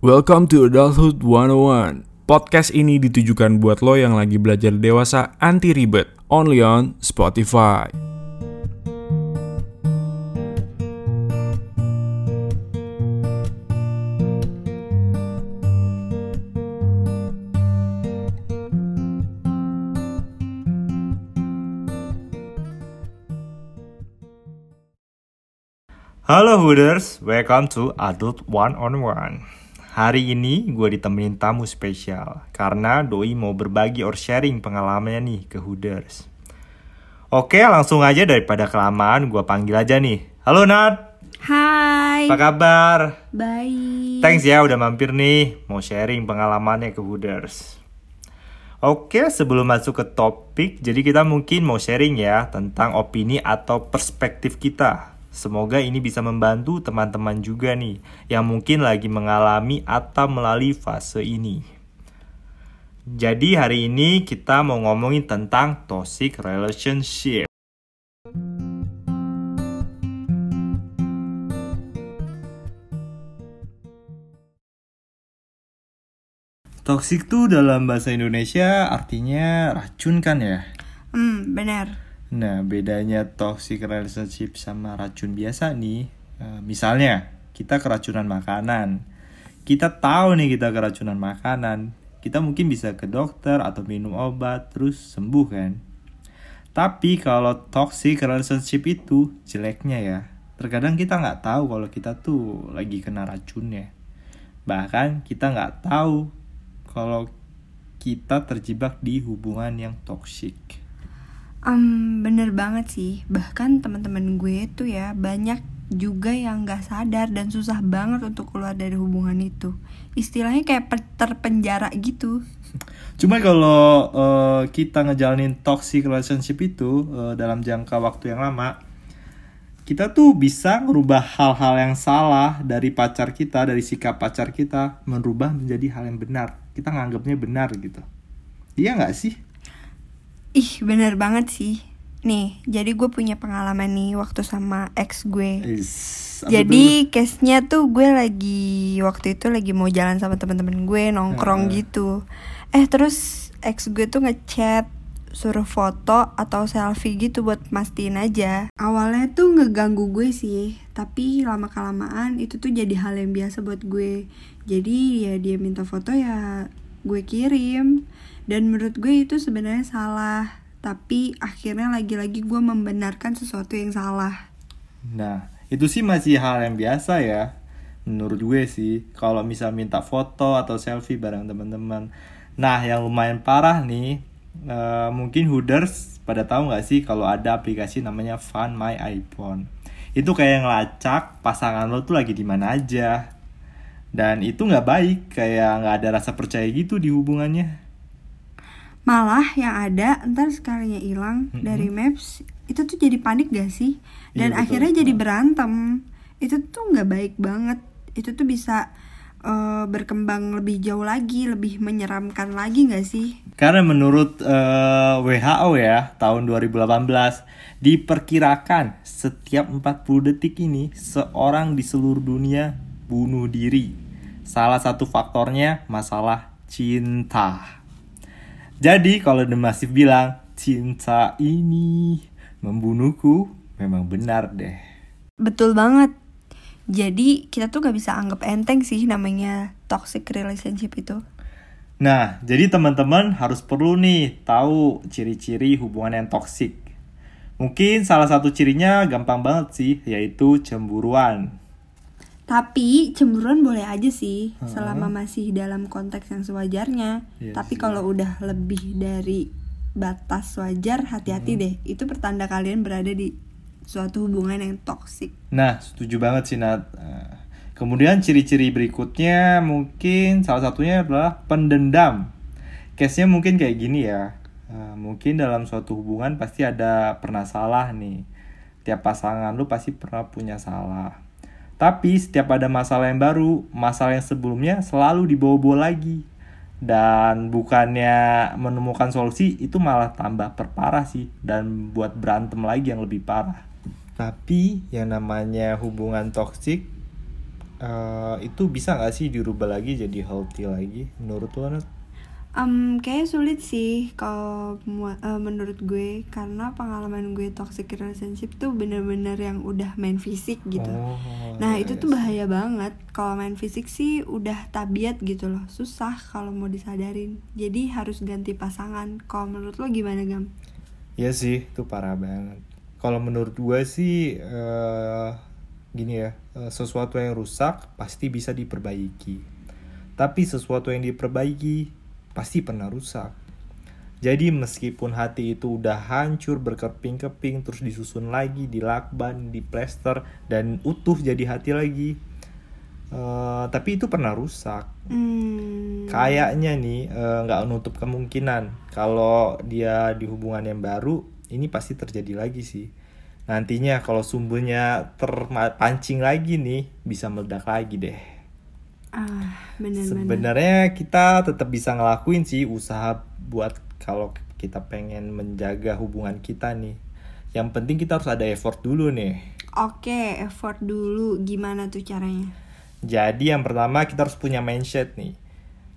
Welcome to Adulthood 101. Podcast ini ditujukan buat lo yang lagi belajar dewasa anti ribet. Only on Spotify. Halo Hooders, welcome to Adult One on One. Hari ini gue ditemenin tamu spesial karena Doi mau berbagi or sharing pengalamannya nih ke Hooders. Oke, langsung aja daripada kelamaan gue panggil aja nih. Halo Nat, Hai. apa kabar? Baik. Thanks ya udah mampir nih, mau sharing pengalamannya ke Hooders. Oke, sebelum masuk ke topik, jadi kita mungkin mau sharing ya tentang opini atau perspektif kita. Semoga ini bisa membantu teman-teman juga nih yang mungkin lagi mengalami atau melalui fase ini. Jadi hari ini kita mau ngomongin tentang toxic relationship. Toxic tuh dalam bahasa Indonesia artinya racun kan ya? Hmm, benar. Nah, bedanya toxic relationship sama racun biasa nih, eh, misalnya kita keracunan makanan. Kita tahu nih kita keracunan makanan, kita mungkin bisa ke dokter atau minum obat terus sembuh kan. Tapi kalau toxic relationship itu jeleknya ya, terkadang kita nggak tahu kalau kita tuh lagi kena racunnya. Bahkan kita nggak tahu kalau kita terjebak di hubungan yang toxic. Um, bener banget sih. Bahkan teman-teman gue tuh ya banyak juga yang nggak sadar dan susah banget untuk keluar dari hubungan itu. Istilahnya kayak terpenjara gitu. Cuma kalau eh, kita ngejalanin toxic relationship itu eh, dalam jangka waktu yang lama, kita tuh bisa merubah hal-hal yang salah dari pacar kita, dari sikap pacar kita, merubah menjadi hal yang benar. Kita nganggapnya benar gitu. Iya nggak sih? Ih, bener banget sih. Nih, jadi gue punya pengalaman nih waktu sama ex gue. Is, Jadi case-nya tuh gue lagi waktu itu lagi mau jalan sama teman-teman gue nongkrong Heeh. gitu. Eh terus ex gue tuh ngechat suruh foto atau selfie gitu buat mastiin aja. Awalnya tuh ngeganggu gue sih, tapi lama kelamaan itu tuh jadi hal yang biasa buat gue. Jadi ya dia minta foto ya gue kirim. Dan menurut gue itu sebenarnya salah. Tapi akhirnya lagi-lagi gue membenarkan sesuatu yang salah. Nah, itu sih masih hal yang biasa ya. Menurut gue sih, kalau misal minta foto atau selfie bareng teman-teman. Nah, yang lumayan parah nih, eh, mungkin Hooders pada tahu nggak sih kalau ada aplikasi namanya Find My iPhone. Itu kayak ngelacak pasangan lo tuh lagi di mana aja. Dan itu nggak baik, kayak nggak ada rasa percaya gitu di hubungannya. Malah yang ada ntar sekalinya hilang Mm-mm. dari maps itu tuh jadi panik gak sih? Dan Iya, betul. akhirnya jadi berantem. Itu tuh nggak baik banget. Itu tuh bisa eh, berkembang lebih jauh lagi, lebih menyeramkan lagi gak sih? Karena menurut eh, WHO ya, tahun 2018 diperkirakan setiap 40 detik ini seorang di seluruh dunia bunuh diri. Salah satu faktornya masalah cinta. Jadi kalau The Massive bilang cinta ini membunuhku, memang benar deh. Betul banget. Jadi kita tuh gak bisa anggap enteng sih namanya toxic relationship itu. Nah, jadi teman-teman harus perlu nih tahu ciri-ciri hubungan yang toksik. Mungkin salah satu cirinya gampang banget sih, yaitu cemburuan. Tapi cemburuan boleh aja sih Heeh. selama masih dalam konteks yang sewajarnya. Iya Tapi kalau udah lebih dari batas wajar, hati-hati deh. Itu pertanda kalian berada di suatu hubungan yang toksik. Nah, setuju banget sih Nat. Nah, Kemudian ciri-ciri berikutnya mungkin salah satunya adalah pendendam. Case-nya mungkin kayak gini ya. Eh, mungkin dalam suatu hubungan pasti ada pernah salah nih. Tiap pasangan lu pasti pernah punya salah. Tapi setiap ada masalah yang baru, masalah yang sebelumnya selalu dibawa-bawa lagi. Dan bukannya menemukan solusi, itu malah tambah perparah sih. Dan buat berantem lagi yang lebih parah. Tapi yang namanya hubungan toksik eh, itu bisa nggak sih dirubah lagi jadi healthy lagi menurut lo Nat? Em, kayak sulit sih kalau eh, menurut gue karena pengalaman gue toxic relationship tuh bener-bener yang udah main fisik gitu. Oh, Nah iya, itu iya tuh bahaya banget Kalau main fisik sih udah tabiat gitu loh Susah kalau mau disadarin Jadi harus ganti pasangan Kalau menurut lo gimana Gam? Iya sih, itu parah banget. Kalau menurut gue sih eh, gini ya, eh, sesuatu yang rusak pasti bisa diperbaiki. Tapi sesuatu yang diperbaiki pasti pernah rusak. Jadi meskipun hati itu udah hancur berkeping-keping terus disusun lagi, dilakban, diplester dan utuh jadi hati lagi. Eh, tapi itu pernah rusak. Hmm, Kayaknya nih eh, nggak menutup kemungkinan kalau dia di hubungan yang baru ini pasti terjadi lagi sih. Nantinya kalau sumbernya terpancing lagi nih bisa meledak lagi deh. Ah, bener-bener Sebenarnya kita tetap bisa ngelakuin sih usaha buat kalau kita pengen menjaga hubungan kita nih. Yang penting kita harus ada effort dulu nih. Oke, effort dulu Gimana tuh caranya? Jadi yang pertama kita harus punya mindset nih.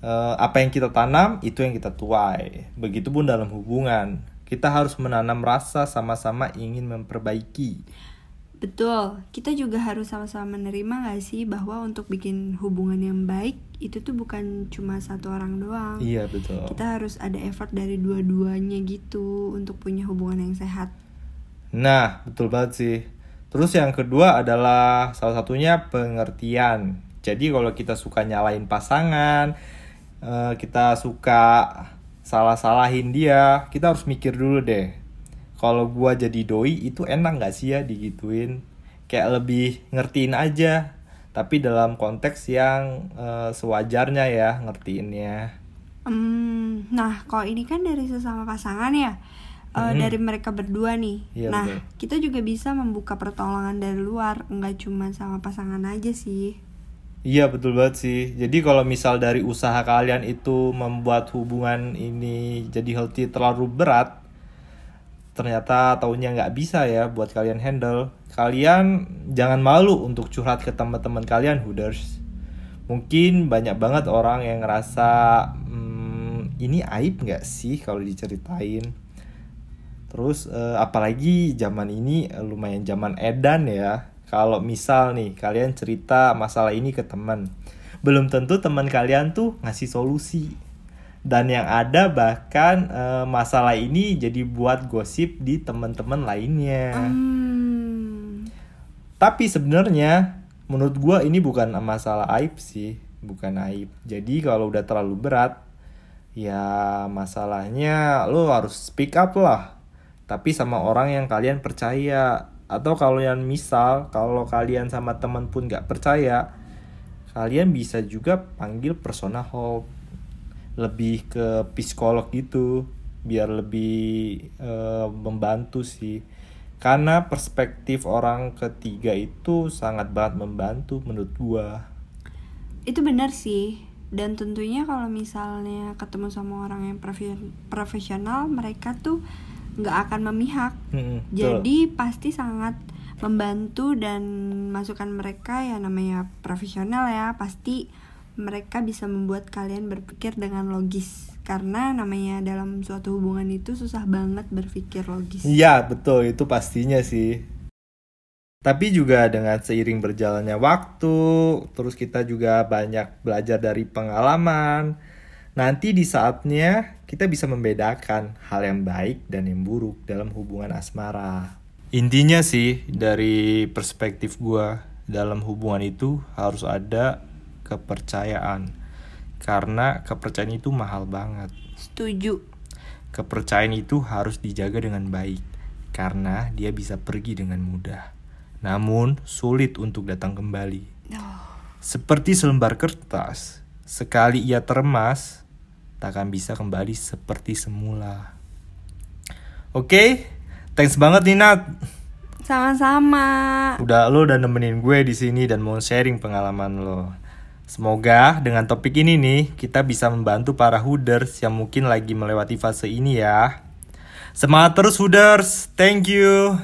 Eh, apa yang kita tanam itu yang kita tuai. Begitupun dalam hubungan. Kita harus menanam rasa sama-sama ingin memperbaiki. Betul, kita juga harus sama-sama menerima gak sih bahwa untuk bikin hubungan yang baik itu tuh bukan cuma satu orang doang. Iya betul. Kita harus ada effort dari dua-duanya gitu untuk punya hubungan yang sehat. Nah betul banget sih. Terus yang kedua adalah salah satunya pengertian. Jadi kalau kita suka nyalain pasangan, eh, kita suka salah-salahin dia, kita harus mikir dulu deh. Kalau gua jadi doi itu enak nggak sih ya digituin? Kayak lebih ngertiin aja, tapi dalam konteks yang eh, sewajarnya ya ngertiinnya. Hmm, nah kalau ini kan dari sesama pasangan ya, eh, Mhm. dari mereka berdua nih. Iya, nah betul. kita juga bisa membuka pertolongan dari luar, nggak cuma sama pasangan aja sih. Iya betul banget sih. Jadi kalau misal dari usaha kalian itu membuat hubungan ini jadi healthy terlalu berat, ternyata taunya nggak bisa ya buat kalian handle. Kalian jangan malu untuk curhat ke teman-teman kalian hooders. Mungkin banyak banget orang yang ngerasa "Hmm, ini aib nggak sih kalau diceritain. Terus eh, apalagi zaman ini eh, lumayan zaman edan ya. Kalau misal nih kalian cerita masalah ini ke teman, belum tentu teman kalian tuh ngasih solusi. Dan yang ada bahkan eh, masalah ini jadi buat gosip di teman-teman lainnya. Hmm, Tapi sebenarnya menurut gua ini bukan masalah aib sih, bukan aib. Jadi kalau udah terlalu berat, ya masalahnya lo harus speak up lah. Tapi sama orang yang kalian percaya. Atau kalau yang misal, kalau kalian sama teman pun gak percaya, kalian bisa juga panggil personal help. Lebih ke psikolog gitu, biar lebih eh, membantu sih. Karena perspektif orang ketiga itu sangat banget membantu menurut gua. itu benar sih. Dan tentunya kalau misalnya ketemu sama orang yang profe- profesional, mereka tuh nggak akan memihak. Betul. Jadi pasti sangat membantu dan masukan mereka ya namanya profesional ya pasti mereka bisa membuat kalian berpikir dengan logis karena namanya dalam suatu hubungan itu susah banget berpikir logis. Iya betul itu pastinya sih. Tapi juga dengan seiring berjalannya waktu, terus kita juga banyak belajar dari pengalaman. Nanti di saatnya kita bisa membedakan hal yang baik dan yang buruk dalam hubungan asmara. Intinya sih dari perspektif gua dalam hubungan itu harus ada kepercayaan. Karena kepercayaan itu mahal banget. Setuju. Kepercayaan itu harus dijaga dengan baik karena dia bisa pergi dengan mudah. Namun sulit untuk datang kembali. Oh, Seperti selembar kertas, sekali ia termas, takkan bisa kembali seperti semula. Oke, thanks banget nih Nat. sama-sama. Udah lo udah nemenin gue di sini dan mau sharing pengalaman lo. Semoga dengan topik ini nih kita bisa membantu para hooders yang mungkin lagi melewati fase ini ya. Semangat terus hooders. Thank you.